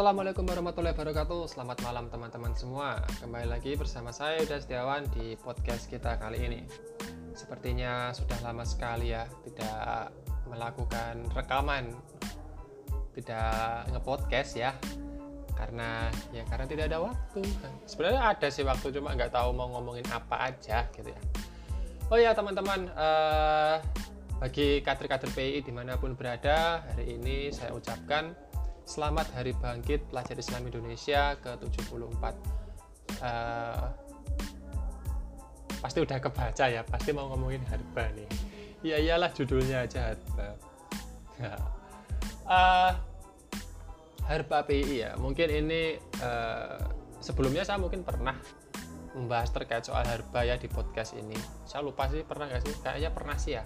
Assalamualaikum warahmatullahi wabarakatuh. Selamat malam teman-teman semua. Kembali lagi bersama saya Yuda Setiawan di podcast kita kali ini. Sepertinya sudah lama sekali ya Tidak melakukan rekaman Tidak ngepodcast ya. Karena ya karena tidak ada waktu. Sebenarnya ada sih waktu Cuma nggak tahu mau ngomongin apa aja gitu ya. Oh ya teman-teman uh, Bagi kader-kader PI di mana pun berada Hari ini saya ucapkan Selamat Hari Bangkit Pelajar Islam Indonesia ke-74. Uh, Pasti udah kebaca ya, pasti mau ngomongin harba nih. Ya iyalah judulnya aja harba. Uh, Harba PI ya, mungkin ini uh, sebelumnya saya mungkin pernah membahas terkait soal harba ya di podcast ini. Saya lupa sih pernah nggak sih, kayaknya pernah sih ya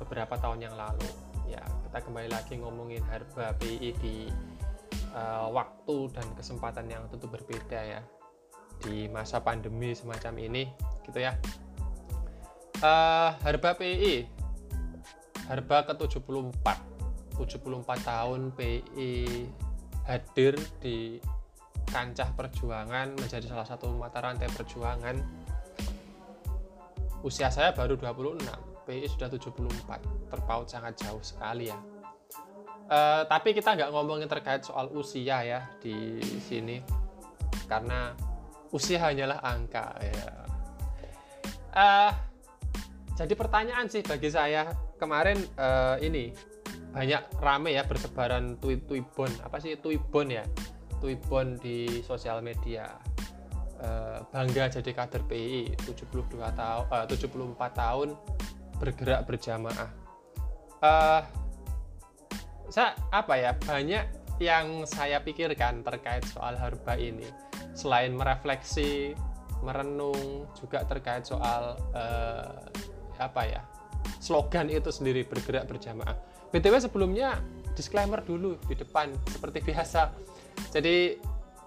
beberapa tahun yang lalu. Ya kita kembali lagi ngomongin harba PI di uh, waktu dan kesempatan yang tentu berbeda ya di masa pandemi semacam ini gitu ya. Uh, Harba PI Harba ke-74. 74 tahun PI hadir di kancah perjuangan menjadi salah satu mata rantai perjuangan. Usia saya baru 26 PI sudah 74 terpaut sangat jauh sekali ya Uh, tapi kita nggak ngomongin terkait soal usia ya di sini. Karena usia hanyalah angka ya. Uh, jadi pertanyaan sih bagi saya kemarin uh, ini banyak rame ya bersebaran tweet tweetbon apa sih tweetbon ya? Tweetbon di sosial media. Bangga jadi kader PI 72 tahun uh, 74 tahun bergerak berjamaah saya apa ya banyak yang saya pikirkan terkait soal harba ini. Selain merefleksi merenung juga terkait soal uh, apa ya slogan itu sendiri bergerak berjamaah. Btw sebelumnya disclaimer dulu di depan seperti biasa. Jadi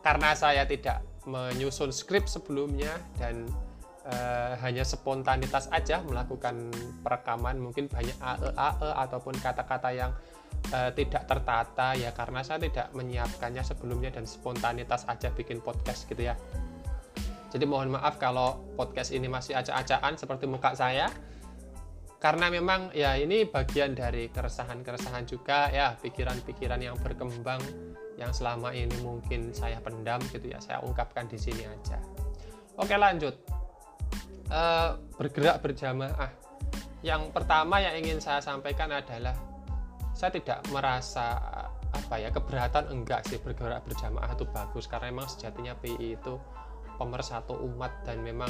karena saya tidak menyusun skrip sebelumnya dan uh, hanya spontanitas aja melakukan perekaman mungkin banyak ae ae ataupun kata-kata yang uh, tidak tertata ya karena saya tidak menyiapkannya sebelumnya dan spontanitas aja bikin podcast gitu ya. Jadi mohon maaf kalau podcast ini masih acak-acakan seperti muka saya. Karena memang ya ini bagian dari keresahan-keresahan juga ya pikiran-pikiran yang berkembang yang selama ini mungkin saya pendam gitu ya saya ungkapkan di sini aja. Oke lanjut. Uh, bergerak berjamaah. Yang pertama yang ingin saya sampaikan adalah saya tidak merasa apa ya keberatan enggak sih bergerak berjamaah itu bagus. Karena memang sejatinya PI itu pemersatu umat dan memang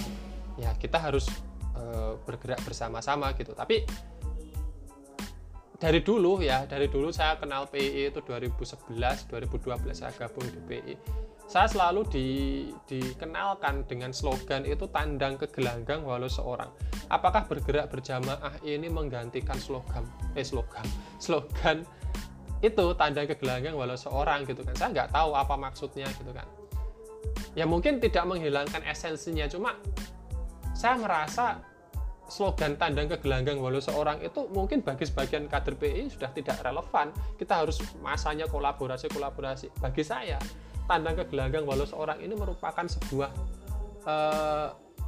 ya kita harus e, bergerak bersama-sama gitu. Tapi dari dulu ya dari dulu saya kenal PI itu 2011 2012 saya gabung di PI saya selalu di, dikenalkan dengan slogan itu tandang ke gelanggang walau seorang. Apakah bergerak berjamaah ini menggantikan slogan? Eh slogan, slogan itu tandang ke gelanggang walau seorang gitu kan? Saya nggak tahu apa maksudnya gitu kan. Ya mungkin tidak menghilangkan esensinya, cuma saya ngerasa slogan tandang ke gelanggang walau seorang itu mungkin bagi sebagian kader PI sudah tidak relevan. Kita harus masanya kolaborasi kolaborasi. Bagi saya tandang ke gelanggang walau seorang ini merupakan sebuah uh,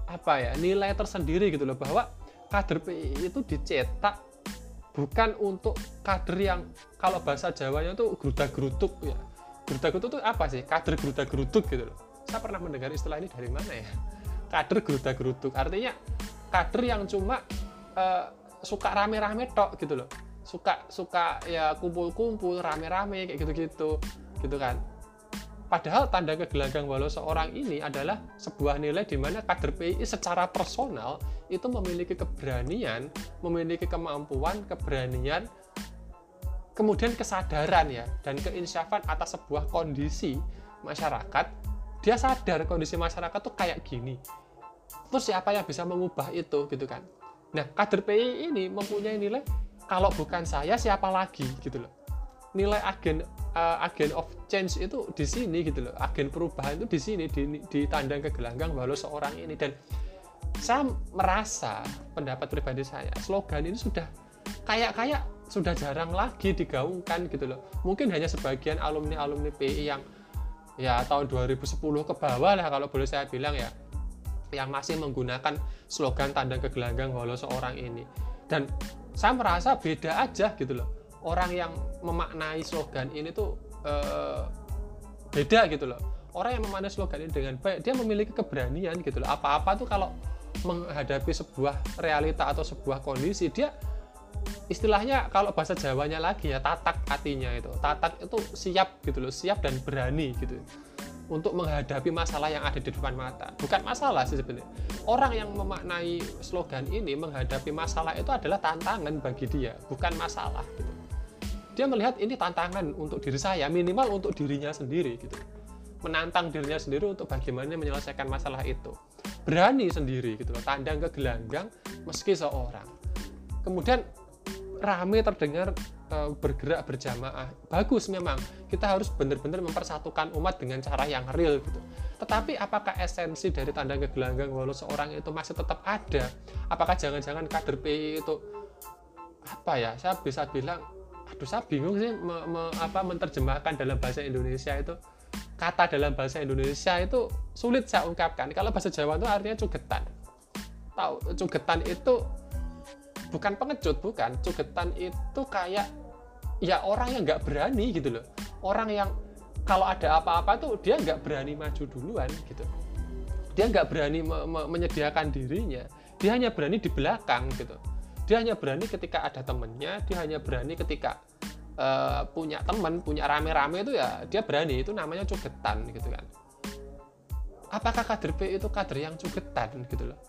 apa ya nilai tersendiri gitu loh bahwa kader PI itu dicetak bukan untuk kader yang kalau bahasa Jawanya itu geruda gerutuk ya. Geruda gerutuk itu apa sih? Kader geruda gerutuk gitu loh. Saya pernah mendengar istilah ini dari mana ya? Kader geruda gerutuk artinya kader yang cuma uh, suka rame-rame tok gitu loh. Suka suka ya kumpul-kumpul rame-rame kayak gitu-gitu gitu kan Padahal tanda kegelanggang walau seorang ini adalah sebuah nilai di mana kader PI secara personal itu memiliki keberanian, memiliki kemampuan, keberanian, kemudian kesadaran ya, dan keinsyafan atas sebuah kondisi masyarakat. Dia sadar kondisi masyarakat tuh kayak gini. Terus siapa yang bisa mengubah itu gitu kan? Nah, kader PI ini mempunyai nilai kalau bukan saya siapa lagi gitu loh. Nilai agen uh, agen of change itu di sini gitu loh. Agen perubahan itu di sini di, di tandang kegelanggang walau seorang ini. Dan saya merasa pendapat pribadi saya slogan ini sudah kayak kayak sudah jarang lagi digaungkan gitu loh. Mungkin hanya sebagian alumni alumni PI yang ya tahun 2010 ke bawah lah kalau boleh saya bilang ya yang masih menggunakan slogan tandang ke gelanggang walau seorang ini. Dan saya merasa beda aja gitu loh orang yang memaknai slogan ini tuh eh, beda gitu loh. Orang yang memaknai slogan ini dengan baik dia memiliki keberanian gitu loh. Apa-apa tuh kalau menghadapi sebuah realita atau sebuah kondisi dia istilahnya kalau bahasa Jawanya lagi ya tatak hatinya itu. Tatak itu siap gitu loh siap dan berani gitu untuk menghadapi masalah yang ada di depan mata. Bukan masalah sih sebenarnya. Orang yang memaknai slogan ini menghadapi masalah itu adalah tantangan bagi dia bukan masalah gitu dia melihat ini tantangan untuk diri saya minimal untuk dirinya sendiri gitu. Menantang dirinya sendiri untuk bagaimana menyelesaikan masalah itu. Berani sendiri gitu loh tandang ke gelanggang meski seorang. Kemudian rame terdengar e, bergerak berjamaah. Bagus memang kita harus benar-benar mempersatukan umat dengan cara yang real gitu. Tetapi apakah esensi dari tanda ke gelanggang walau seorang itu masih tetap ada? Apakah jangan-jangan kader PI itu apa ya saya bisa bilang aduh saya bingung sih me, me, apa menerjemahkan dalam bahasa Indonesia itu. Kata dalam bahasa Indonesia itu sulit saya ungkapkan. Kalau bahasa Jawa itu artinya cugetan. Tahu cugetan itu bukan pengecut bukan. Cugetan itu kayak ya orang yang nggak berani gitu loh. Orang yang kalau ada apa-apa tuh dia nggak berani maju duluan gitu. Dia nggak berani me me menyediakan dirinya. Dia hanya berani di belakang gitu dia hanya berani ketika ada temennya dia hanya berani ketika uh, punya teman punya rame-rame itu ya dia berani. Itu namanya cugetan gitu kan. Apakah kader P itu kader yang cugetan gitu loh?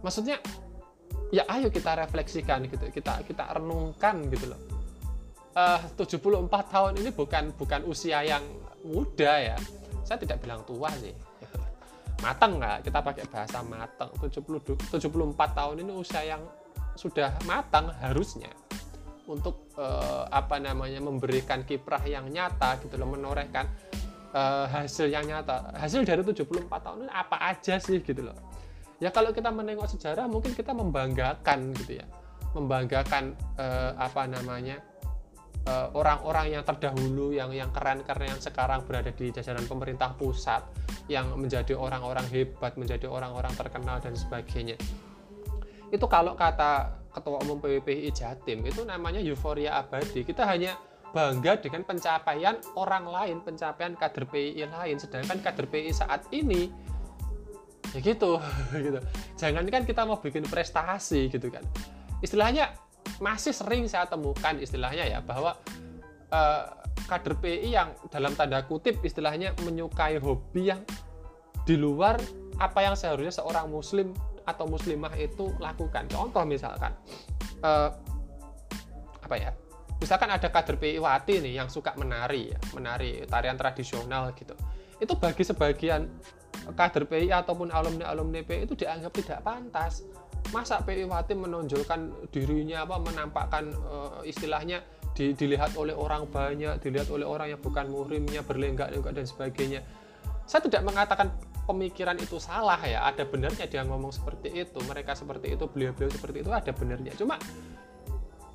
Maksudnya ya ayo kita refleksikan gitu kita kita renungkan gitu loh. Uh, 74 tahun ini bukan bukan usia yang muda ya. Saya tidak bilang tua sih. Matang nggak kita pakai bahasa matang 70 74 tahun ini usia yang sudah matang harusnya untuk uh, apa namanya memberikan kiprah yang nyata gitu loh menorehkan uh, hasil yang nyata. Hasil dari 74 tahun ini apa aja sih gitu loh. Ya kalau kita menengok sejarah mungkin kita membanggakan gitu ya. Membanggakan eh, apa namanya eh, orang-orang yang terdahulu yang yang keren-keren yang sekarang berada di jajaran pemerintah pusat yang menjadi orang-orang hebat menjadi orang-orang terkenal dan sebagainya itu kalau kata ketua umum PWPI Jatim itu namanya euforia abadi. Kita hanya bangga dengan pencapaian orang lain pencapaian kader PI lain. Sedangkan kader PI saat ini ya gitu gitu. Jangan kan kita mau bikin prestasi gitu kan. Istilahnya masih sering saya temukan istilahnya ya bahwa uh, kader PI yang dalam tanda kutip istilahnya menyukai hobi yang di luar apa yang seharusnya seorang muslim atau muslimah itu lakukan contoh misalkan uh, apa ya misalkan ada kader PI Wati nih yang suka menari ya menari tarian tradisional gitu itu bagi sebagian kader PI ataupun alumni-alumni PI itu dianggap tidak pantas. Masa PI Wati menonjolkan dirinya apa menampakkan uh, istilahnya di, dilihat oleh orang banyak, dilihat oleh orang yang bukan muhrimnya, berlenggak-lenggak dan sebagainya. Saya tidak mengatakan pemikiran itu salah ya, ada benarnya dia ngomong seperti itu, mereka seperti itu, beliau-beliau seperti itu ada benarnya. Cuma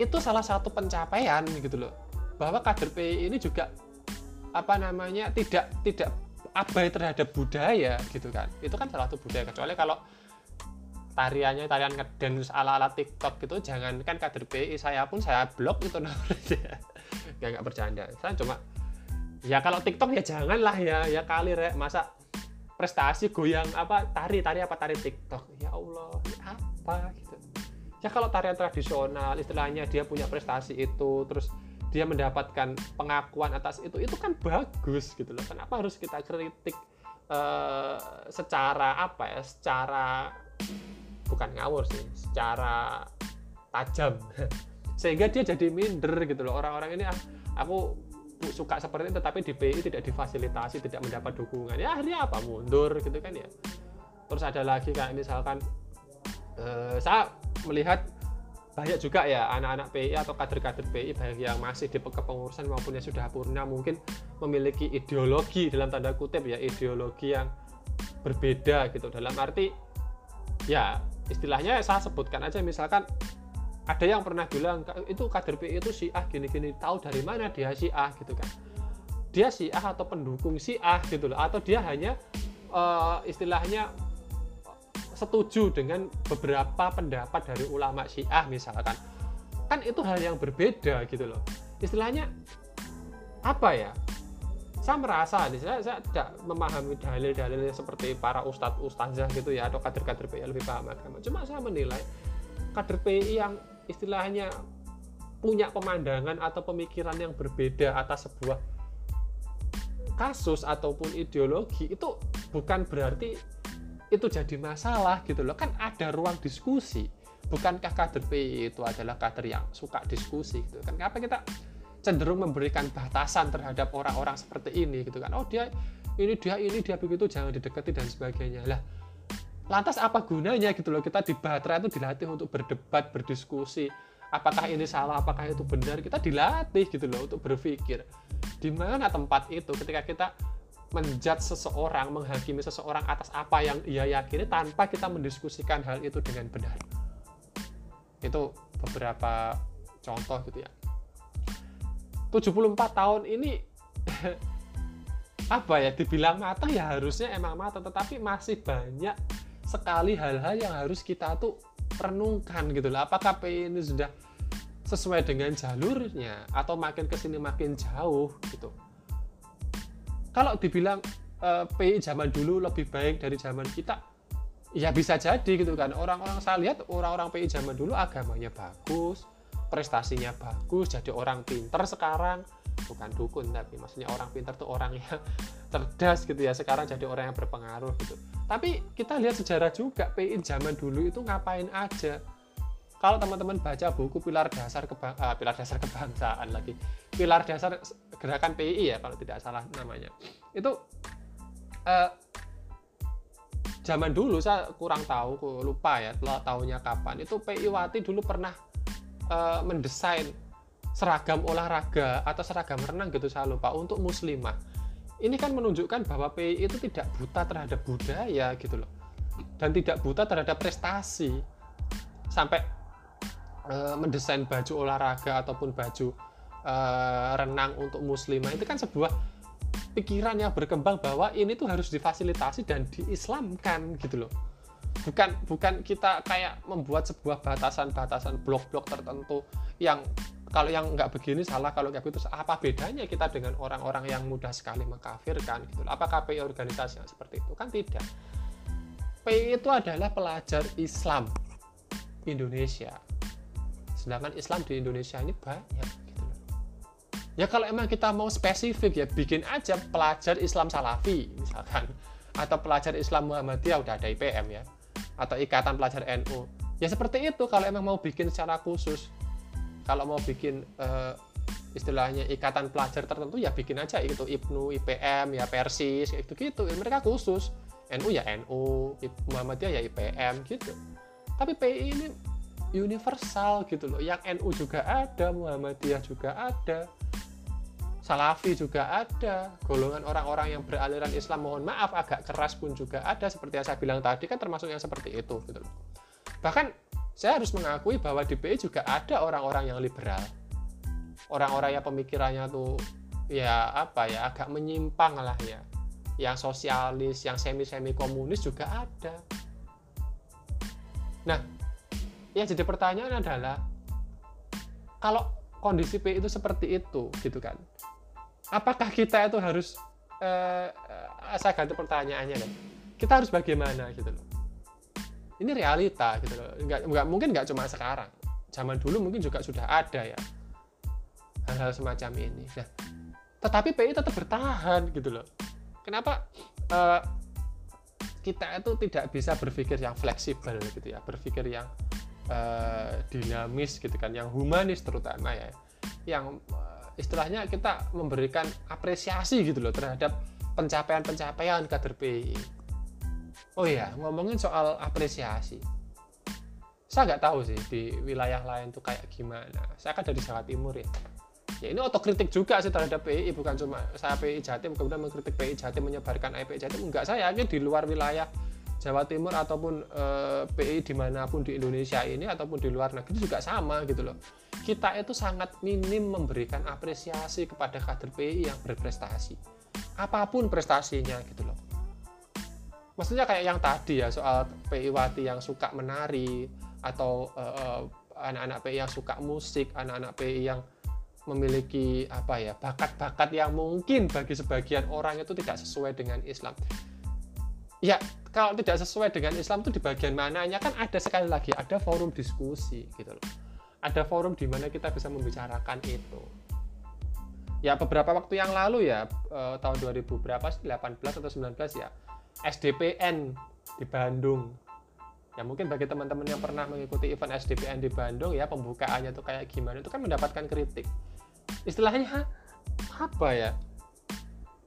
itu salah satu pencapaian gitu loh. Bahwa kader PI ini juga apa namanya tidak tidak abai terhadap budaya gitu kan itu kan salah satu budaya kecuali kalau tariannya tarian ngedance ala ala TikTok gitu jangan kan kader PI saya pun saya blok itu namanya ya nggak bercanda saya cuma ya kalau TikTok ya jangan lah ya ya kali rek masa prestasi goyang apa tari tari apa tari TikTok. Ya Allah apa gitu. Ya kalau tarian tradisional istilahnya dia punya prestasi itu terus dia mendapatkan pengakuan atas itu itu kan bagus gitu loh. Kenapa harus kita kritik uh, secara apa ya secara bukan ngawur sih secara tajam. Sehingga dia jadi minder gitu loh. Orang-orang ini ah, aku suka seperti itu tapi di PI tidak difasilitasi tidak mendapat dukungan. Ya akhirnya apa? Mundur gitu kan ya. Terus ada lagi kayak misalkan uh, saya melihat banyak juga ya anak-anak PI atau kader-kader PI baik yang masih di kepengurusan maupun yang sudah purna mungkin memiliki ideologi dalam tanda kutip ya ideologi yang berbeda gitu. Dalam arti ya istilahnya saya sebutkan aja misalkan ada yang pernah bilang itu kader PI itu si ah gini-gini tahu dari mana dia si ah gitu kan. Dia si A atau pendukung si A gitu loh. Atau dia hanya uh, istilahnya setuju dengan beberapa pendapat dari ulama Syiah misalkan. Kan itu hal yang berbeda gitu loh. Istilahnya apa ya? Saya merasa saya, saya tidak memahami dalil-dalil seperti para ustadz ustazah gitu ya atau kader-kader PI lebih paham agama. Cuma saya menilai kader PI yang istilahnya punya pemandangan atau pemikiran yang berbeda atas sebuah kasus ataupun ideologi itu bukan berarti itu jadi masalah gitu loh. Kan ada ruang diskusi. Bukankah kader PI itu adalah kader yang suka diskusi gitu kan? Kenapa kita cenderung memberikan batasan terhadap orang-orang seperti ini gitu kan? Oh dia ini dia ini dia begitu jangan didekati dan sebagainya. Lah lantas apa gunanya gitu loh kita di Batra itu dilatih untuk berdebat berdiskusi apakah ini salah apakah itu benar kita dilatih gitu loh untuk berpikir di mana tempat itu ketika kita menjat seseorang, menghakimi seseorang atas apa yang ia yakini tanpa kita mendiskusikan hal itu dengan benar. Itu beberapa contoh gitu ya. 74 tahun ini apa ya dibilang matang ya harusnya emang matang tetapi masih banyak sekali hal-hal yang harus kita tuh renungkan gitu loh. Apakah PI ini sudah sesuai dengan jalurnya atau makin ke sini makin jauh gitu? Kalau dibilang uh, eh, PI zaman dulu lebih baik dari zaman kita ya bisa jadi gitu kan. Orang-orang saya lihat orang-orang PI zaman dulu agamanya bagus prestasinya bagus jadi orang pinter sekarang. Bukan dukun tapi maksudnya orang pinter tuh orang yang cerdas gitu ya. Sekarang jadi orang yang berpengaruh gitu tapi kita lihat sejarah juga PI zaman dulu itu ngapain aja. Kalau teman-teman baca buku pilar dasar kebang uh, pilar dasar kebangsaan lagi. Pilar dasar gerakan PII ya kalau tidak salah namanya. Itu uh, zaman dulu saya kurang tahu lupa ya tahunnya kapan. Itu PI Wati dulu pernah uh, mendesain seragam olahraga atau seragam renang gitu saya lupa untuk muslimah ini kan menunjukkan bahwa PI itu tidak buta terhadap budaya gitu loh. Dan tidak buta terhadap prestasi. Sampai uh, mendesain baju olahraga ataupun baju uh, renang untuk muslimah itu kan sebuah pikiran yang berkembang bahwa ini tuh harus difasilitasi dan diislamkan gitu loh. Bukan bukan kita kayak membuat sebuah batasan-batasan blok-blok tertentu yang kalau yang nggak begini salah kalau kayak gitu. Apa bedanya kita dengan orang-orang yang mudah sekali mengkafirkan gitu loh. apakah PI organisasi yang seperti itu? Kan tidak. PI itu adalah pelajar Islam Indonesia. Sedangkan Islam di Indonesia ini banyak ya kalau emang kita mau spesifik ya bikin aja pelajar Islam Salafi misalkan. Atau pelajar Islam Muhammadiyah udah ada IPM ya. Atau ikatan pelajar NU ya seperti itu kalau emang mau bikin secara khusus kalau mau bikin uh, istilahnya ikatan pelajar tertentu ya bikin aja itu Ibnu IPM ya Persis itu gitu mereka khusus. NU ya NU Muhammadiyah ya IPM gitu. Tapi PI ini universal gitu loh. Yang NU juga ada Muhammadiyah juga ada Salafi juga ada, golongan orang-orang yang beraliran Islam mohon maaf agak keras pun juga ada seperti yang saya bilang tadi kan termasuk yang seperti itu gitu loh. Bahkan saya harus mengakui bahwa di PI juga ada orang-orang yang liberal. Orang-orang yang pemikirannya tuh ya apa ya agak menyimpang lah ya. Yang sosialis, yang semi-semi komunis juga ada. Nah, yang jadi pertanyaan adalah kalau kondisi PI itu seperti itu gitu kan apakah kita itu harus uh, saya ganti pertanyaannya kan kita harus bagaimana gitu loh ini realita gitu loh. Nggak, nggak mungkin nggak cuma sekarang. Zaman dulu mungkin juga sudah ada ya. Hal-hal semacam ini. Nah tetapi PI tetap bertahan gitu loh. Kenapa uh, kita itu tidak bisa berpikir yang fleksibel gitu ya. Berpikir yang uh, dinamis gitu kan. Yang humanis terutama ya. Yang istilahnya kita memberikan apresiasi gitu loh terhadap pencapaian-pencapaian kader PI. Oh iya, ngomongin soal apresiasi. Saya nggak tahu sih di wilayah lain tuh kayak gimana. Saya kan dari Jawa Timur ya. Ya ini otokritik juga sih terhadap PI, bukan cuma saya PI Jatim kemudian mengkritik PI Jatim menyebarkan IP Jatim. Enggak, saya yakin di luar wilayah Jawa Timur ataupun eh, PI di mana pun di Indonesia ini ataupun di luar negeri juga sama gitu loh kita itu sangat minim memberikan apresiasi kepada kader PI yang berprestasi apa pun prestasinya gitu loh maksudnya kayak yang tadi ya soal PI Wati yang suka menari atau eh, eh, anak-anak PI yang suka musik anak-anak PI yang memiliki apa ya bakat-bakat yang mungkin bagi sebagian orang itu tidak sesuai dengan Islam. Ya kalau tidak sesuai dengan Islam itu di bagian mananya kan ada sekali lagi ada forum diskusi gitu loh. Ada forum di mana kita bisa membicarakan itu. Ya beberapa waktu yang lalu ya eh, tahun 2000 berapa sih? 18 atau 19 ya SDPN di Bandung. Ya mungkin bagi teman-teman yang pernah mengikuti event SDPN di Bandung ya pembukaannya tuh kayak gimana itu kan mendapatkan kritik. Istilahnya apa ya?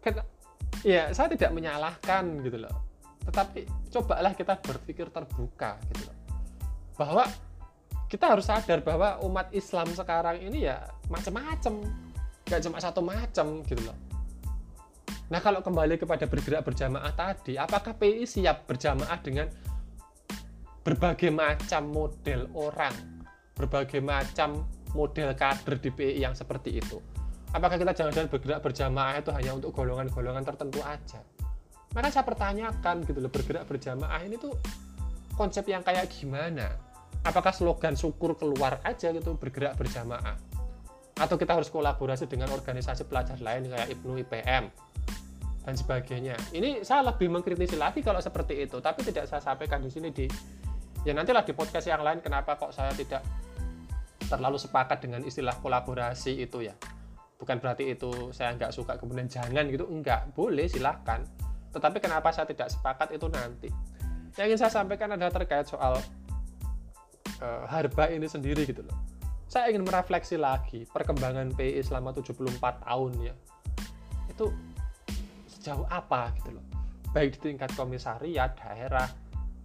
Kan ya saya tidak menyalahkan gitu loh. Tetapi cobalah kita berpikir terbuka gitu loh. Bahwa kita harus sadar bahwa umat Islam sekarang ini ya macam-macam nggak cuma satu macam gitu loh nah kalau kembali kepada bergerak berjamaah tadi apakah PI siap berjamaah dengan berbagai macam model orang berbagai macam model kader di PI yang seperti itu? Apakah kita jangan-jangan bergerak berjamaah itu hanya untuk golongan-golongan tertentu aja? Maka saya pertanyakan gitu loh bergerak berjamaah ini tuh konsep yang kayak gimana? Apakah slogan syukur keluar aja gitu bergerak berjamaah? Atau kita harus kolaborasi dengan organisasi pelajar lain kayak IPNU IPM dan sebagainya ini saya lebih mengkritisi lagi kalau seperti itu tapi tidak saya sampaikan di sini di ya nantilah di podcast yang lain kenapa kok saya tidak terlalu sepakat dengan istilah kolaborasi itu ya bukan berarti itu saya nggak suka kemudian jangan gitu enggak boleh silahkan tetapi kenapa saya tidak sepakat itu nanti. Yang ingin saya sampaikan adalah terkait soal uh, harba ini sendiri gitu loh. Saya ingin merefleksi lagi perkembangan PI selama 74 tahun ya. Itu sejauh apa gitu loh. Baik di tingkat komisariat, daerah,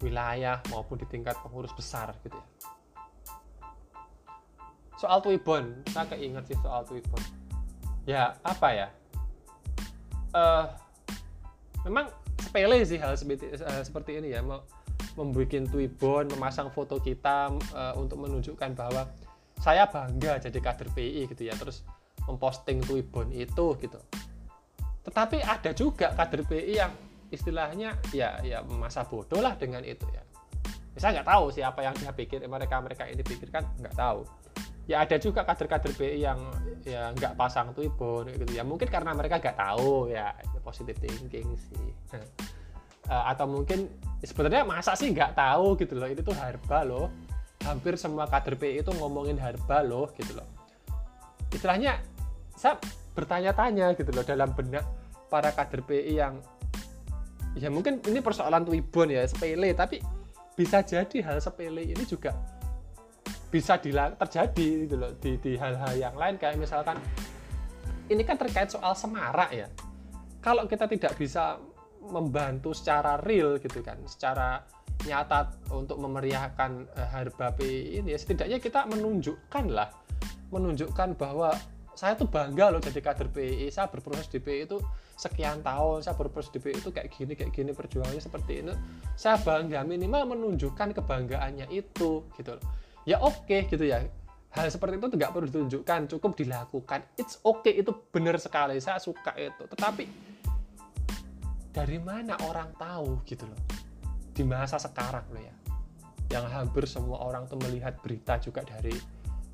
wilayah maupun di tingkat pengurus besar gitu ya. Soal Twibbon, saya keinget sih soal Twibbon. Ya, apa ya? Uh, memang sepele sih hal seperti, uh, seperti ini ya mau membuat twibbon memasang foto kita uh, untuk menunjukkan bahwa saya bangga jadi kader PI gitu ya terus memposting twibbon itu gitu tetapi ada juga kader PI yang istilahnya ya ya masa bodoh lah dengan itu ya, ya saya nggak tahu siapa yang dia pikir mereka mereka ini pikirkan nggak tahu. Ya ada juga kader-kader BI yang ya nggak pasang twibbon gitu. Ya mungkin karena mereka nggak tahu ya positive thinking sih. Uh, atau mungkin sebenarnya masa sih nggak tahu gitu loh. Itu tuh harba loh. Hampir semua kader PI itu ngomongin harba loh gitu loh. Istilahnya saya bertanya-tanya gitu loh dalam benak para kader PI yang ya mungkin ini persoalan twibbon ya sepele tapi bisa jadi hal sepele ini juga bisa terjadi gitu loh di, di hal-hal yang lain. Kayak misalkan ini kan terkait soal semarak ya. Kalau kita tidak bisa membantu secara real gitu kan secara nyata untuk memeriahkan uh, harba PI ini ya setidaknya kita menunjukkan lah menunjukkan bahwa saya tuh bangga loh jadi kader PI saya berproses di PI itu sekian tahun saya berproses di PI itu kayak gini kayak gini perjuangannya seperti ini. Saya bangga minimal menunjukkan kebanggaannya itu gitu loh. Ya oke okay, gitu ya. Hal seperti itu tidak perlu ditunjukkan cukup dilakukan. It's okay itu benar sekali saya suka itu. Tetapi dari mana orang tahu gitu loh di masa sekarang loh ya yang hampir semua orang tuh melihat berita juga dari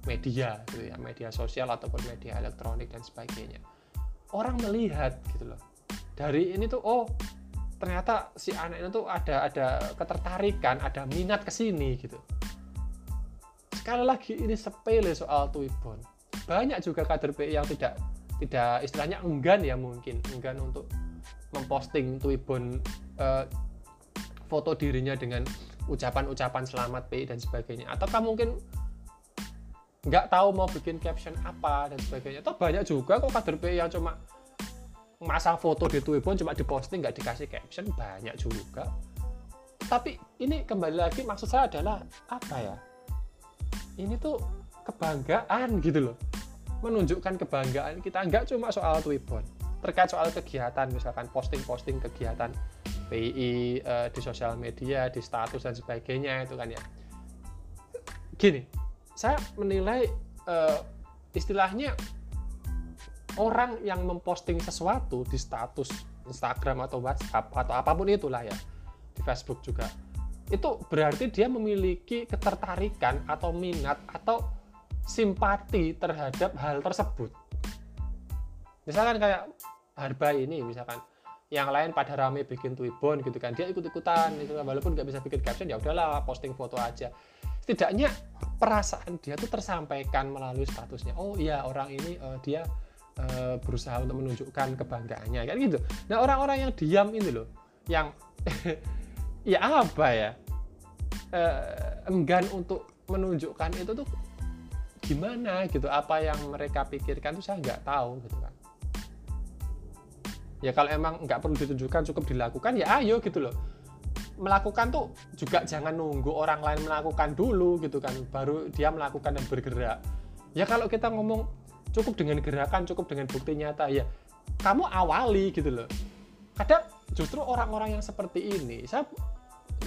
media gitu ya media sosial ataupun media elektronik dan sebagainya. Orang melihat gitu loh. Dari ini tuh oh ternyata si anak itu ada ada ketertarikan ada minat ke sini gitu. Sekali lagi ini sepele soal Twibbon. Banyak juga kader PI yang tidak tidak istilahnya enggan ya mungkin enggan untuk memposting Twibbon uh, foto dirinya dengan ucapan-ucapan selamat PI dan sebagainya. Ataukah mungkin nggak tahu mau bikin caption apa dan sebagainya. Atau banyak juga kok kader PI yang cuma masang foto di Twibbon cuma diposting nggak dikasih caption banyak juga. Tapi ini kembali lagi maksud saya adalah apa ya? Ini tuh kebanggaan gitu loh. Menunjukkan kebanggaan kita nggak cuma soal Twibbon terkait soal kegiatan misalkan posting-posting kegiatan PI uh, di sosial media di status dan sebagainya itu kan ya. Gini saya menilai uh, istilahnya orang yang memposting sesuatu di status Instagram atau WhatsApp atau apa pun itulah ya di Facebook juga itu berarti dia memiliki ketertarikan atau minat atau simpati terhadap hal tersebut. Misalkan kayak harba ini misalkan. Yang lain pada rame bikin twibbon gitu kan dia ikut-ikutan itu kan. Walaupun nggak bisa bikin caption ya udahlah posting foto aja setidaknya perasaan dia tuh tersampaikan melalui statusnya. Oh iya orang ini uh, dia uh, berusaha untuk menunjukkan kebanggaannya kan gitu. Nah orang-orang yang diam ini loh yang ya apa ya uh, enggan untuk menunjukkan itu tuh gimana gitu? Apa yang mereka pikirkan tuh saya nggak tahu gitu kan. Ya kalau emang nggak perlu ditunjukkan cukup dilakukan ya ayo gitu loh melakukan tuh juga jangan nunggu orang lain melakukan dulu gitu kan baru dia melakukan dan bergerak. Ya kalau kita ngomong cukup dengan gerakan cukup dengan bukti nyata ya kamu awali gitu loh. Kadang justru orang-orang yang seperti ini saya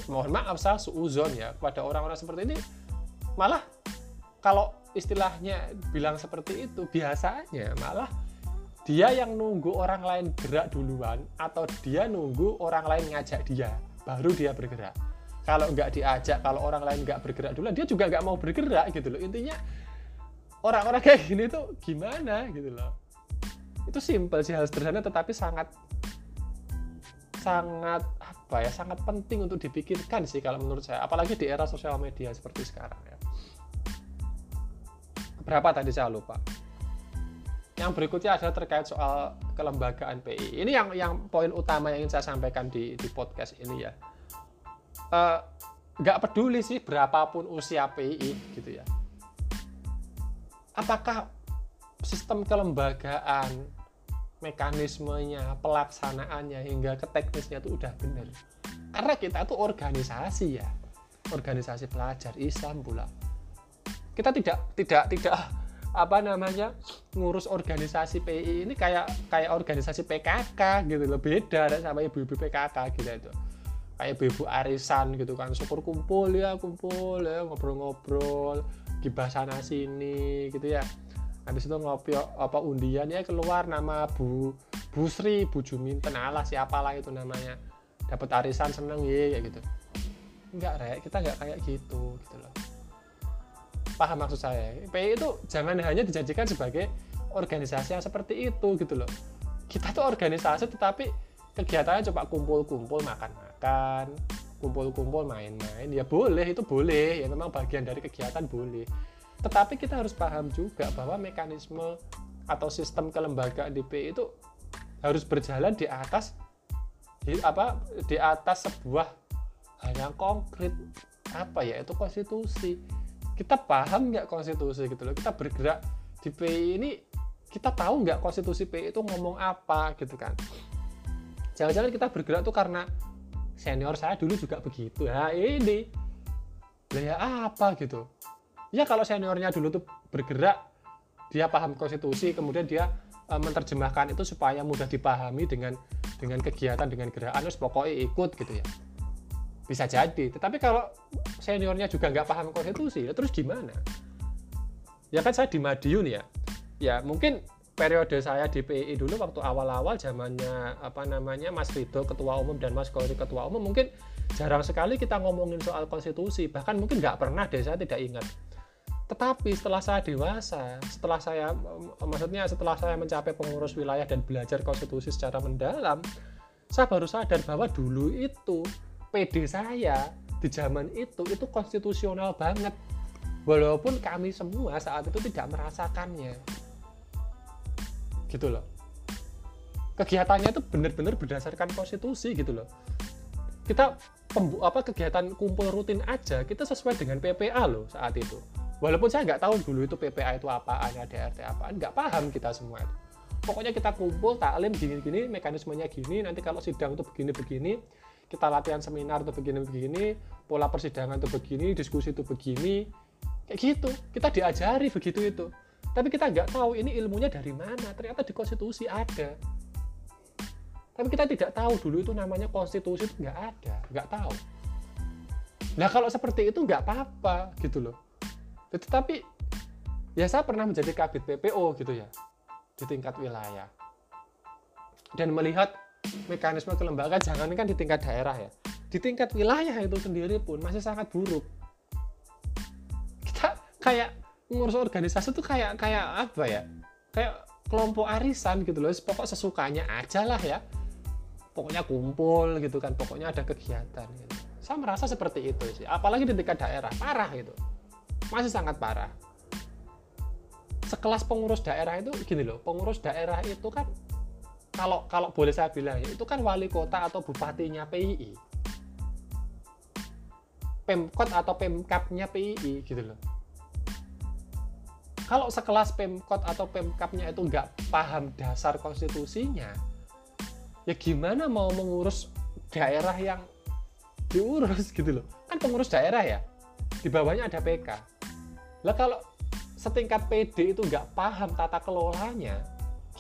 mohon maaf saya suuzon ya kepada orang-orang seperti ini malah kalau istilahnya bilang seperti itu biasanya malah dia yang nunggu orang lain gerak duluan atau dia nunggu orang lain ngajak dia baru dia bergerak. Kalau nggak diajak kalau orang lain nggak bergerak duluan dia juga nggak mau bergerak gitu loh. Intinya orang-orang kayak gini tuh gimana gitu loh. Itu simpel sih hal sederhana tetapi sangat sangat apa ya sangat penting untuk dipikirkan sih kalau menurut saya. Apalagi di era sosial media seperti sekarang ya. Berapa tadi saya lupa yang berikutnya adalah terkait soal kelembagaan PI. Ini yang yang poin utama yang ingin saya sampaikan di, di podcast ini ya. Uh, peduli sih berapapun usia PI gitu ya. Apakah sistem kelembagaan, mekanismenya, pelaksanaannya hingga ke teknisnya itu udah benar. Karena kita tuh organisasi ya, organisasi pelajar Islam pula. Kita tidak tidak tidak apa namanya ngurus organisasi PI ini kayak kayak organisasi PKK gitu loh. Beda sama ibu-ibu PKK gitu itu. Kayak ibu arisan gitu kan. Syukur kumpul ya kumpul ya ngobrol-ngobrol gibah sana sini gitu ya. Habis itu ngopi apa undian ya keluar nama Bu Bu Sri Bu Juminten Allah siapalah itu namanya. Dapat arisan seneng ya gitu. Enggak rek kita enggak kayak gitu gitu loh paham maksud saya. PI itu jangan hanya dijadikan sebagai organisasi yang seperti itu gitu loh. Kita tuh organisasi tetapi kegiatannya coba kumpul-kumpul makan-makan kumpul-kumpul main-main. Ya boleh itu boleh. Ya memang bagian dari kegiatan boleh. Tetapi kita harus paham juga bahwa mekanisme atau sistem kelembagaan di PI itu harus berjalan di atas di apa di atas sebuah hal yang konkret. Apa ya? Itu konstitusi kita paham nggak konstitusi gitu loh. Kita bergerak di PI ini kita tahu nggak konstitusi PI itu ngomong apa gitu kan. Jangan-jangan kita bergerak tuh karena senior saya dulu juga begitu. Ya ini lah ya apa gitu. Ya kalau seniornya dulu tuh bergerak dia paham konstitusi kemudian dia e, menerjemahkan itu supaya mudah dipahami dengan dengan kegiatan dengan gerakan terus pokoknya ikut gitu ya bisa jadi. Tetapi kalau seniornya juga nggak paham konstitusi ya terus gimana? Ya kan saya di Madiun ya. Ya mungkin periode saya di PI dulu waktu awal-awal zamannya apa namanya Mas Rido ketua umum dan Mas Kori ketua umum mungkin jarang sekali kita ngomongin soal konstitusi. Bahkan mungkin nggak pernah deh saya tidak ingat. Tetapi setelah saya dewasa setelah saya maksudnya setelah saya mencapai pengurus wilayah dan belajar konstitusi secara mendalam saya baru sadar bahwa dulu itu PD saya di zaman itu itu konstitusional banget. Walaupun kami semua saat itu tidak merasakannya. Gitu loh. Kegiatannya itu benar-benar berdasarkan konstitusi gitu loh. Kita pembu apa kegiatan kumpul rutin aja kita sesuai dengan PPA loh saat itu. Walaupun saya nggak tahu dulu itu PPA itu apaan ada RT apaan nggak paham kita semua itu. Pokoknya kita kumpul taklim gini-gini mekanismenya gini nanti kalau sidang itu begini-begini kita latihan seminar tuh begini-begini, pola persidangan tuh begini, diskusi tuh begini, kayak gitu. Kita diajari begitu itu. Tapi kita nggak tahu ini ilmunya dari mana. Ternyata di konstitusi ada. tapi kita tidak tahu dulu itu namanya konstitusi itu nggak ada nggak tahu nah kalau seperti itu nggak apa-apa gitu loh tetapi ya saya pernah menjadi kabit PPO gitu ya di tingkat wilayah dan melihat mekanisme kelembagaan jangan kan di tingkat daerah ya. Di tingkat wilayah itu sendiri pun masih sangat buruk. Kita kayak ngurus organisasi tuh kayak kayak apa ya? Kayak kelompok arisan gitu loh. Pokok sesukanya aja lah ya. Pokoknya kumpul gitu kan. Pokoknya ada kegiatan gitu. saya merasa seperti itu sih. Apalagi di tingkat daerah. Parah gitu. Masih sangat parah. Sekelas pengurus daerah itu gini loh. Pengurus daerah itu kan kalau kalau boleh saya bilang ya itu kan wali kota atau bupatinya PII pemkot atau pemkapnya PII gitu loh. Kalau sekelas pemkot atau pemkapnya itu nggak paham dasar konstitusinya ya gimana mau mengurus daerah yang diurus gitu loh? Kan pengurus daerah ya di bawahnya ada PK lah kalau setingkat PD itu nggak paham tata kelolanya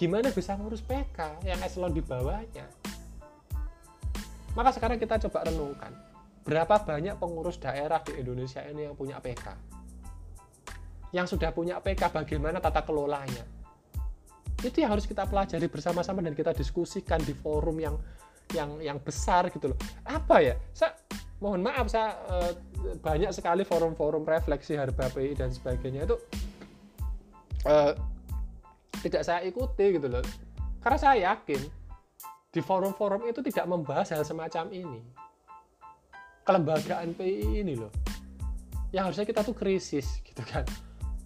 gimana bisa ngurus PK yang eselon di bawahnya? Maka sekarang kita coba renungkan berapa banyak pengurus daerah di Indonesia ini yang punya PK yang sudah punya PK bagaimana tata kelolanya? Itu yang harus kita pelajari bersama-sama dan kita diskusikan di forum yang yang yang besar gitu loh. Apa ya? Saya mohon maaf saya eh, banyak sekali forum-forum refleksi harga PI dan sebagainya itu eh, tidak saya ikuti gitu loh. Karena saya yakin di forum-forum itu tidak membahas hal semacam ini. Kelembagaan PI ini loh. Yang harusnya kita tuh krisis gitu kan.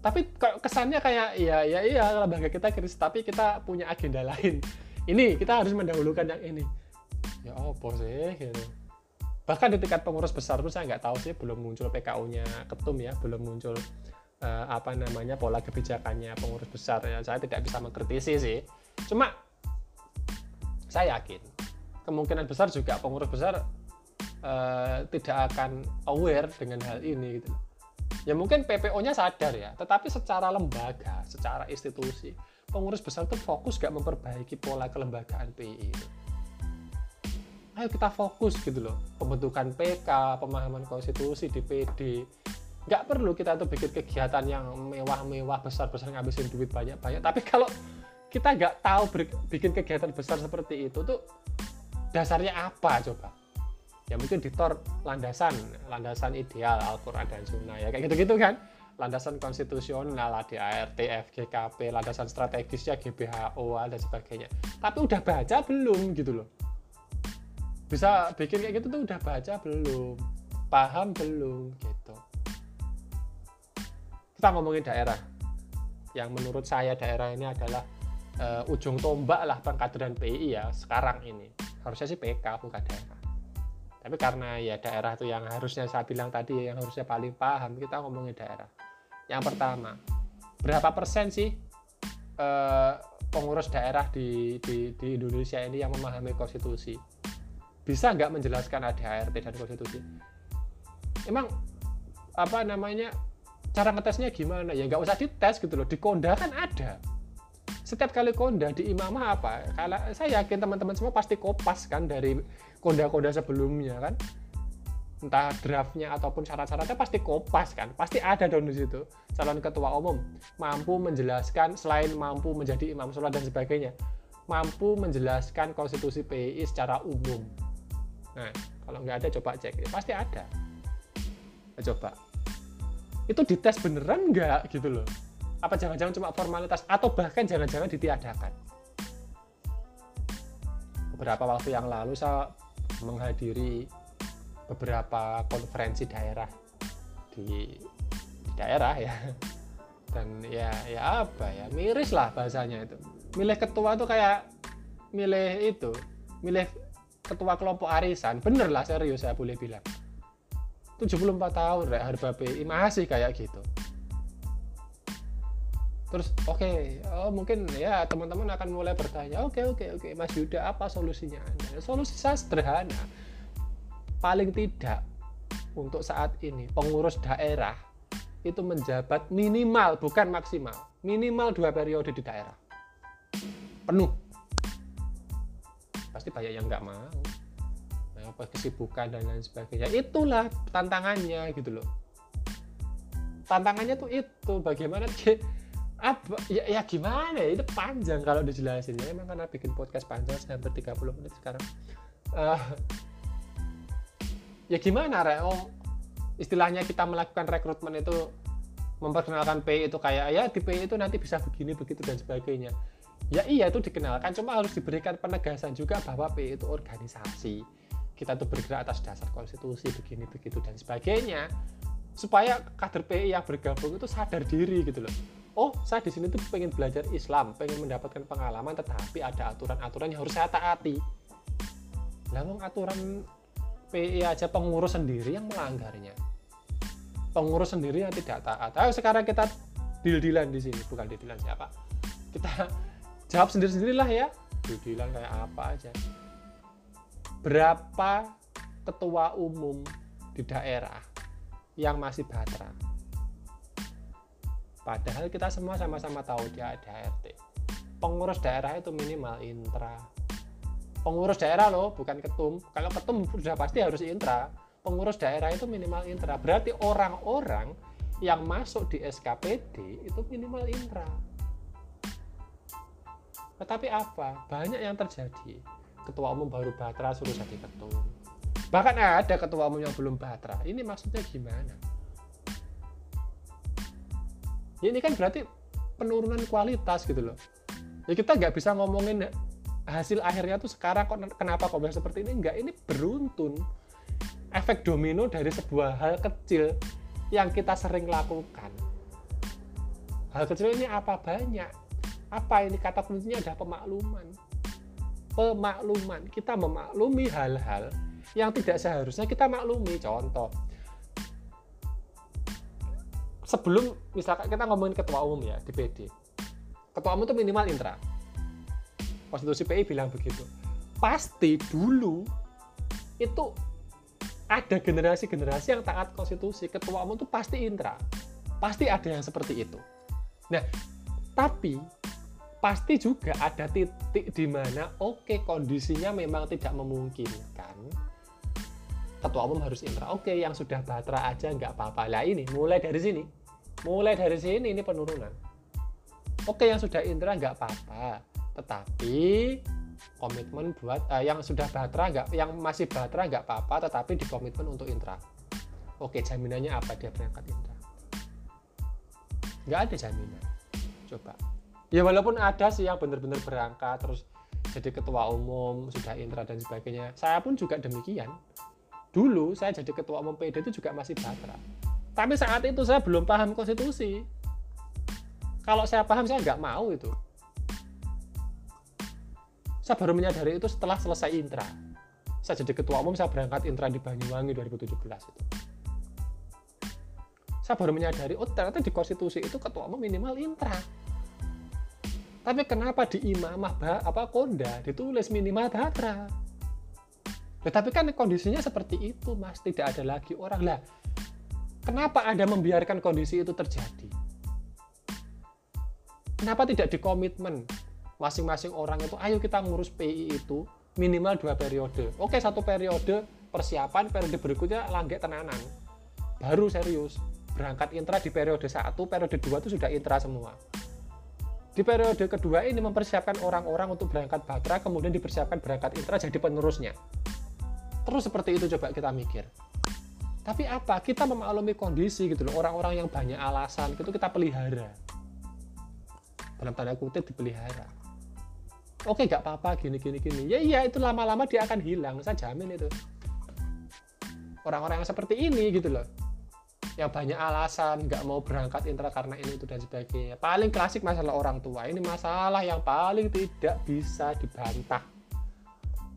Tapi kesannya kayak ya ya iya lembaga kita krisis tapi kita punya agenda lain. Ini kita harus mendahulukan yang ini. Ya apa sih gitu. Bahkan di tingkat pengurus besar pun saya nggak tahu sih belum muncul PKU-nya ketum ya belum muncul uh, apa namanya pola kebijakannya pengurus besar ya. Saya tidak bisa mengkritisi sih. Cuma saya yakin kemungkinan besar juga pengurus besar uh, tidak akan aware dengan hal ini gitu. Ya mungkin PPO-nya sadar ya tetapi secara lembaga secara institusi pengurus besar itu fokus gak memperbaiki pola kelembagaan PI itu ayo kita fokus gitu loh pembentukan PK pemahaman konstitusi DPD nggak perlu kita tuh bikin kegiatan yang mewah-mewah besar-besar ngabisin duit banyak-banyak. Tapi kalau kita nggak tahu bikin kegiatan besar seperti itu tuh dasarnya apa coba? Ya mungkin ditor landasan landasan ideal Al-Quran dan Sunnah ya kayak gitu-gitu kan? Landasan konstitusional ADART, FGKP, landasan strategisnya GBHO dan sebagainya. Tapi udah baca belum gitu loh. Bisa bikin kayak gitu tuh udah baca belum paham belum gitu kita ngomongin daerah. Yang menurut saya daerah ini adalah uh, ujung tombak lah pengkaderan PI ya sekarang ini. Harusnya sih PK bukan daerah. Tapi karena ya daerah itu yang harusnya saya bilang tadi yang harusnya paling paham kita ngomongin daerah. Yang pertama berapa persen sih eh, pengurus daerah di, di, di Indonesia ini yang memahami konstitusi? Bisa nggak menjelaskan ADART dan konstitusi? Emang apa namanya cara ngetesnya gimana? Ya nggak usah dites gitu loh. Di konda kan ada. Setiap kali konda di imamah apa? Kalau saya yakin teman-teman semua pasti kopas kan dari koda-koda sebelumnya kan. Entah draftnya ataupun syarat-syaratnya pasti kopas kan. Pasti ada dong di situ. Calon ketua umum mampu menjelaskan selain mampu menjadi imam sholat dan sebagainya mampu menjelaskan konstitusi PI secara umum. Nah kalau nggak ada coba cek. Ya, pasti ada. Coba itu dites beneran nggak gitu loh? Apa jangan-jangan cuma formalitas atau bahkan jangan-jangan ditiadakan? Beberapa waktu yang lalu saya menghadiri beberapa konferensi daerah di, daerah ya. Dan ya ya apa ya miris lah bahasanya itu. Milih ketua tuh kayak milih itu milih ketua kelompok arisan. Bener lah serius saya boleh bilang 74 tahun Rek Harba PI masih kayak gitu. Terus oke okay, oh mungkin ya teman-teman akan mulai bertanya oke okay, oke okay, oke okay, Mas Yuda apa solusinya? Anda solusi saya sederhana. Paling tidak untuk saat ini pengurus daerah itu menjabat minimal bukan maksimal minimal dua periode di daerah. Penuh. Pasti banyak yang nggak mau. nah, apa kesibukan dan lain sebagainya. Itulah tantangannya gitu loh. Tantangannya tuh itu bagaimana dia apa ya, ya gimana ya itu panjang kalau dijelasin ya. Emang karena bikin podcast panjang hampir 30 menit sekarang. Uh, ya gimana Re? Oh, istilahnya kita melakukan rekrutmen itu memperkenalkan PI itu kayak ya di PI itu nanti bisa begini begitu dan sebagainya. Ya iya itu dikenalkan. Cuma harus diberikan penegasan juga bahwa PI itu organisasi kita tuh bergerak atas dasar konstitusi begini begitu dan sebagainya supaya kader PI yang bergabung itu sadar diri gitu loh. Oh saya di sini tuh pengen belajar Islam pengen mendapatkan pengalaman tetapi ada aturan-aturan yang harus saya taati. Namun aturan PI aja pengurus sendiri yang melanggarnya. Pengurus sendiri yang tidak taat. Ayo sekarang kita deal-dealan di sini. Bukan deal-dealan siapa? Kita jawab sendiri-sendirilah ya. Deal-dealan kayak apa aja berapa ketua umum di daerah yang masih batra. Padahal kita semua sama-sama tahu dia ada RT. Pengurus daerah itu minimal intra. Pengurus daerah loh, bukan ketum. Kalau ketum sudah pasti harus intra. Pengurus daerah itu minimal intra. Berarti orang-orang yang masuk di SKPD itu minimal intra. Tetapi apa? Banyak yang terjadi. Ketua umum baru batra suruh jadi ketum. Bahkan ada ketua umum yang belum batra. Ini maksudnya gimana? Ini kan berarti penurunan kualitas gitu loh. Ya kita nggak bisa ngomongin hasil akhirnya tuh sekarang kok kenapa kok bisa seperti ini? Enggak ini beruntun. Efek domino dari sebuah hal kecil yang kita sering lakukan. Hal kecil ini apa banyak? Apa ini kata kuncinya? Ada pemakluman pemakluman. Kita memaklumi hal-hal yang tidak seharusnya kita maklumi. Contoh sebelum misalkan kita ngomongin ketua umum ya di PD ketua umum itu minimal intra. Konstitusi PI bilang begitu. Pasti dulu itu ada generasi-generasi yang taat konstitusi. Ketua umum itu pasti intra. Pasti ada yang seperti itu. Nah tapi pasti juga ada titik di mana oke okay, kondisinya memang tidak memungkinkan ketua umum harus intra. Oke, yang sudah batra aja nggak apa-apa. Lah ini mulai dari sini, mulai dari sini ini penurunan. Oke, yang sudah intra nggak apa-apa, tetapi komitmen buat uh, yang sudah batra nggak, yang masih batra nggak apa-apa, tetapi di komitmen untuk intra. Oke, jaminannya apa dia berangkat intra? Nggak ada jaminan. Coba. Ya walaupun ada sih yang benar-benar berangkat terus jadi ketua umum sudah intra dan sebagainya. Saya pun juga demikian. Dulu saya jadi ketua umum PD itu juga masih batra tapi saat itu saya belum paham konstitusi. Kalau saya paham saya nggak mau itu. Saya baru menyadari itu setelah selesai intra. Saya jadi ketua umum saya berangkat intra di Banyuwangi 2017 itu. Saya baru menyadari oh ternyata di konstitusi itu ketua umum minimal intra tapi kenapa di imamah apa konda ditulis minimal batra tetapi kan kondisinya seperti itu, Mas. Tidak ada lagi orang. Lah, kenapa Anda membiarkan kondisi itu terjadi? Kenapa tidak dikomitmen masing-masing orang itu, ayo kita ngurus PI itu minimal dua periode. Oke, satu periode persiapan, periode berikutnya langgek tenanan. Baru serius. Berangkat intra di periode satu, periode dua itu sudah intra semua. Di periode kedua ini mempersiapkan orang-orang untuk berangkat batra, kemudian dipersiapkan berangkat intra jadi penerusnya. Terus seperti itu coba kita mikir. Tapi apa? Kita memaklumi kondisi gitu loh. Orang-orang yang banyak alasan itu kita pelihara. Dalam tanda kutip dipelihara. Oke, nggak apa-apa, gini, gini, gini. Ya iya, itu lama-lama dia akan hilang. Saya jamin itu. Orang-orang yang seperti ini gitu loh. Yang banyak alasan, nggak mau berangkat intra karena ini, itu, dan sebagainya. Paling klasik masalah orang tua. Ini masalah yang paling tidak bisa dibantah.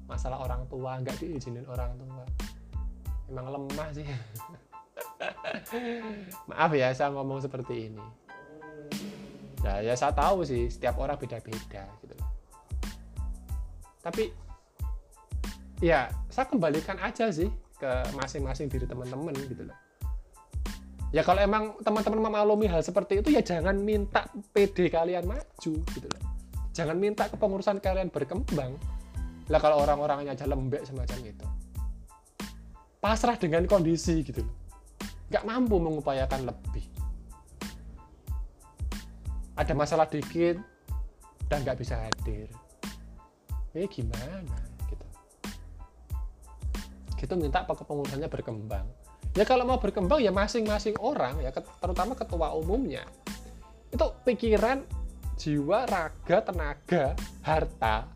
Masalah orang tua nggak diizinin orang tua. Emang lemah sih. Maaf ya saya ngomong seperti ini. Nah ya saya tahu sih setiap orang beda-beda gitu. Tapi ya saya kembalikan aja sih ke masing-masing diri teman-teman gitu loh ya kalau emang teman-teman memaklumi hal seperti itu ya jangan minta PD kalian maju gitu loh. Jangan minta kepengurusan kalian berkembang. Lah kalau orang-orangnya aja lembek semacam itu. Pasrah dengan kondisi gitu nggak mampu mengupayakan lebih. Ada masalah dikit dan nggak bisa hadir. Ini gimana gitu. Gitu minta kepengurusannya berkembang ya kalau mau berkembang ya masing-masing orang ya terutama ketua umumnya. Itu pikiran jiwa raga tenaga harta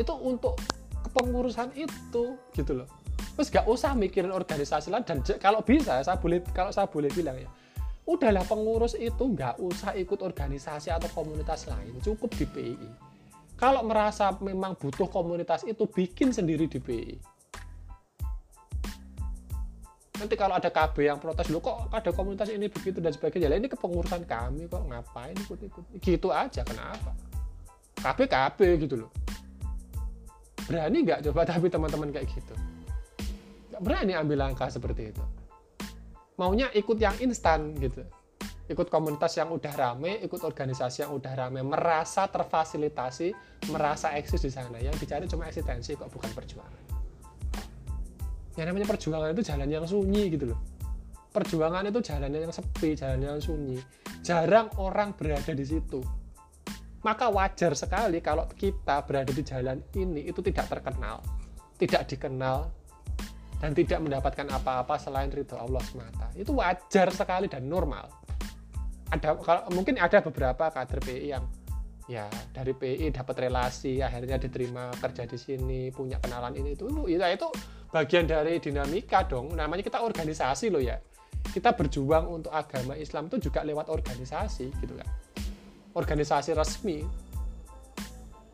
itu untuk kepengurusan itu gitu loh. Terus gak usah mikirin organisasi lain dan kalau bisa saya boleh kalau saya boleh bilang ya udahlah pengurus itu nggak usah ikut organisasi atau komunitas lain cukup di PII kalau merasa memang butuh komunitas itu bikin sendiri di PII nanti kalau ada KB yang protes lo kok ada komunitas ini begitu? dan sebagainya. Lah ini kepengurusan kami kok ngapain ikut-ikut? Gitu aja kenapa? KB KB gitu loh. Berani nggak coba? Tapi teman-teman kayak gitu. Nggak berani ambil langkah seperti itu. Maunya ikut yang instan gitu. Ikut komunitas yang udah rame ikut organisasi yang udah rame merasa terfasilitasi merasa eksis di sana. Yang dicari cuma eksistensi kok bukan perjuangan yang namanya perjuangan itu jalan yang sunyi gitu loh. Perjuangan itu jalan yang sepi jalan yang sunyi. Jarang orang berada di situ. Maka wajar sekali kalau kita berada di jalan ini itu tidak terkenal tidak dikenal dan tidak mendapatkan apa-apa selain ridho Allah semata. Itu wajar sekali dan normal. Ada kalau mungkin ada beberapa kader PI yang ya dari PI dapat relasi akhirnya diterima kerja di sini punya kenalan ini itu ya itu bagian dari dinamika dong. Namanya kita organisasi loh ya. Kita berjuang untuk agama Islam itu juga lewat organisasi gitu kan. Organisasi resmi.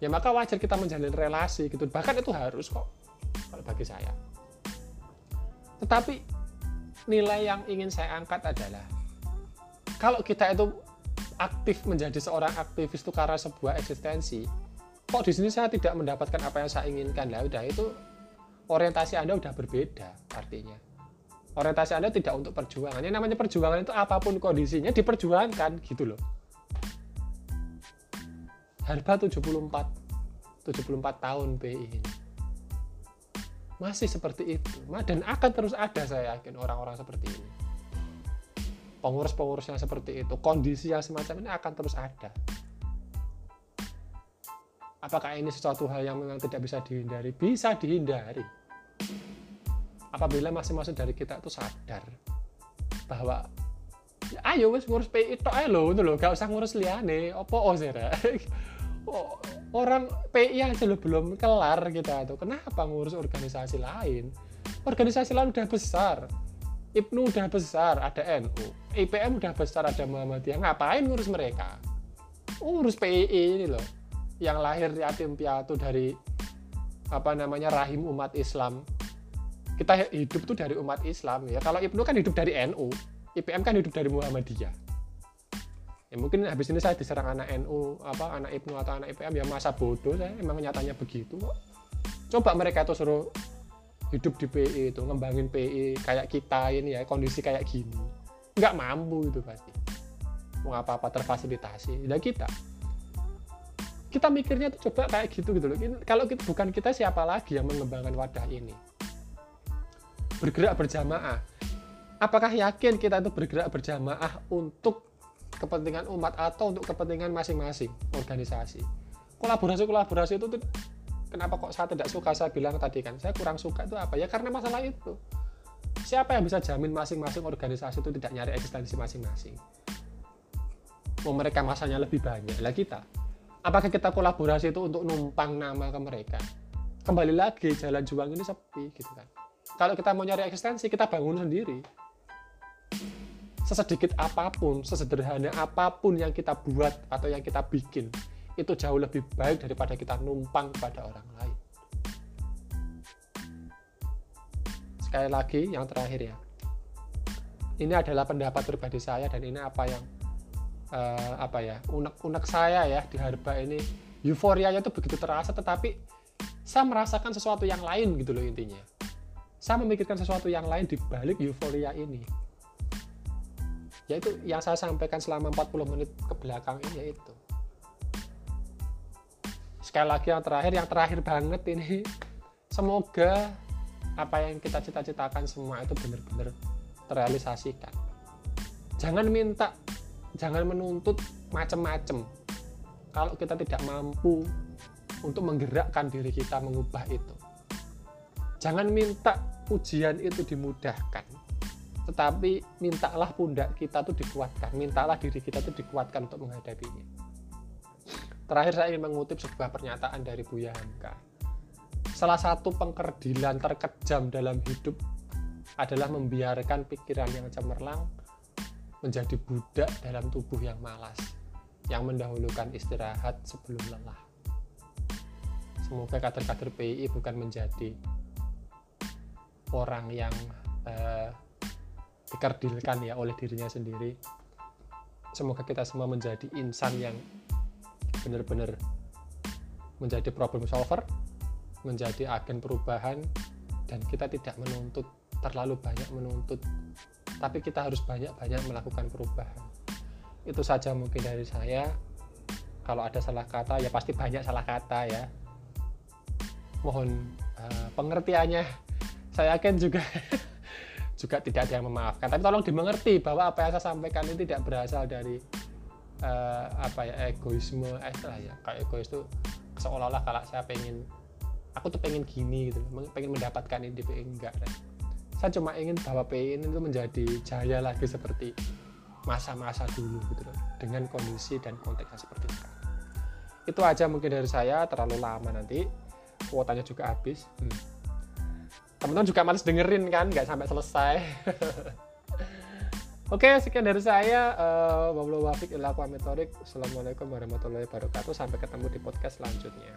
Ya maka wajar kita menjalin relasi gitu. Bahkan itu harus kok kalau bagi saya. Tetapi nilai yang ingin saya angkat adalah kalau kita itu aktif menjadi seorang aktivis itu karena sebuah eksistensi kok di sini saya tidak mendapatkan apa yang saya inginkan? Lah udah itu orientasi anda udah berbeda artinya orientasi anda tidak untuk perjuangan yang namanya perjuangan itu apa pun kondisinya diperjuangkan gitu loh harga 74 74 tahun BI ini masih seperti itu dan akan terus ada saya yakin orang-orang seperti ini pengurus-pengurus yang seperti itu, kondisi yang semacam ini akan terus ada. Apakah ini sesuatu hal yang memang tidak bisa dihindari? Bisa dihindari. Apabila masing-masing dari kita itu sadar bahwa ayo wes ngurus PI itu ayo loh, itu loh, gak usah ngurus liane, opo oh sera. Orang PI aja lo belum kelar kita tuh. Kenapa ngurus organisasi lain? Organisasi lain udah besar IPNU udah besar, ada NU. IPM udah besar, ada Muhammadiyah. Ngapain ngurus mereka? Urus PII ini loh. Yang lahir yatim piatu dari apa namanya rahim umat Islam. Kita hidup tuh dari umat Islam ya. Kalau IPNU kan hidup dari NU, IPM kan hidup dari Muhammadiyah. Ya mungkin habis ini saya diserang anak NU, apa anak IPNU atau anak IPM ya masa bodoh saya emang nyatanya begitu kok. Coba mereka tuh suruh hidup di PI itu ngembangin PI kayak kita ini ya kondisi kayak gini nggak mampu itu pasti mau apa apa terfasilitasi dan kita kita mikirnya tuh coba kayak gitu gitu loh kalau kita, bukan kita siapa lagi yang mengembangkan wadah ini bergerak berjamaah. Apakah yakin kita itu bergerak berjamaah untuk kepentingan umat atau untuk kepentingan masing-masing organisasi? Kolaborasi kolaborasi itu tuh kenapa kok saya tidak suka? Saya bilang tadi kan saya kurang suka itu apa? Ya karena masalah itu. Siapa yang bisa jamin masing-masing organisasi itu tidak nyari eksistensi masing-masing? Mau mereka masanya lebih banyak. Lah kita apakah kita kolaborasi itu untuk numpang nama ke mereka? Kembali lagi jalan juang ini sepi gitu kan kalau kita mau nyari eksistensi kita bangun sendiri sesedikit apa pun sesederhana apa pun yang kita buat atau yang kita bikin itu jauh lebih baik daripada kita numpang pada orang lain. Sekali lagi yang terakhir ya. Ini adalah pendapat pribadi saya dan ini apa yang uh, apa ya unek-unek saya ya di Harba ini euforianya itu begitu terasa tetapi saya merasakan sesuatu yang lain gitu loh intinya. Saya memikirkan sesuatu yang lain di balik euforia ini. Yaitu yang saya sampaikan selama 40 menit ke belakang ini yaitu. Sekali lagi yang terakhir yang terakhir banget ini. Semoga apa yang kita cita-citakan semua itu benar-benar terrealisasikan. Jangan minta jangan menuntut macam-macam kalau kita tidak mampu untuk menggerakkan diri kita mengubah itu. Jangan minta ujian itu dimudahkan tetapi mintalah pundak kita tuh dikuatkan mintalah diri kita tuh dikuatkan untuk menghadapinya. Terakhir saya ingin mengutip sebuah pernyataan dari Buya Hamka. Salah satu pengkerdilan terkejam dalam hidup adalah membiarkan pikiran yang cemerlang menjadi budak dalam tubuh yang malas yang mendahulukan istirahat sebelum lelah. Semoga kader-kader PI bukan menjadi orang yang uh, dikerdilkan ya oleh dirinya sendiri. Semoga kita semua menjadi insan yang benar-benar menjadi problem solver menjadi agen perubahan dan kita tidak menuntut terlalu banyak menuntut. Tapi kita harus banyak-banyak melakukan perubahan. Itu saja mungkin dari saya. Kalau ada salah kata ya pasti banyak salah kata ya. Mohon uh, pengertiannya saya yakin juga juga tidak ada yang memaafkan. Tapi tolong dimengerti bahwa apa yang saya sampaikan ini tidak berasal dari uh, apa ya egoisme. Eh ya kayak egois itu seolah-olah kalau saya pengen aku tuh pengen gini gitu pengen mendapatkan ini pengen enggak saya cuma ingin bahwa PI ini tuh menjadi jaya lagi seperti masa-masa dulu gitu loh dengan kondisi dan konteksnya seperti sekarang itu aja mungkin dari saya terlalu lama nanti. Kuotanya juga habis. Hmm teman-teman juga males dengerin kan nggak sampai selesai Oke, sekian dari saya. Uh, Wabillahi wafiq ila Assalamualaikum warahmatullahi wabarakatuh. Sampai ketemu di podcast selanjutnya.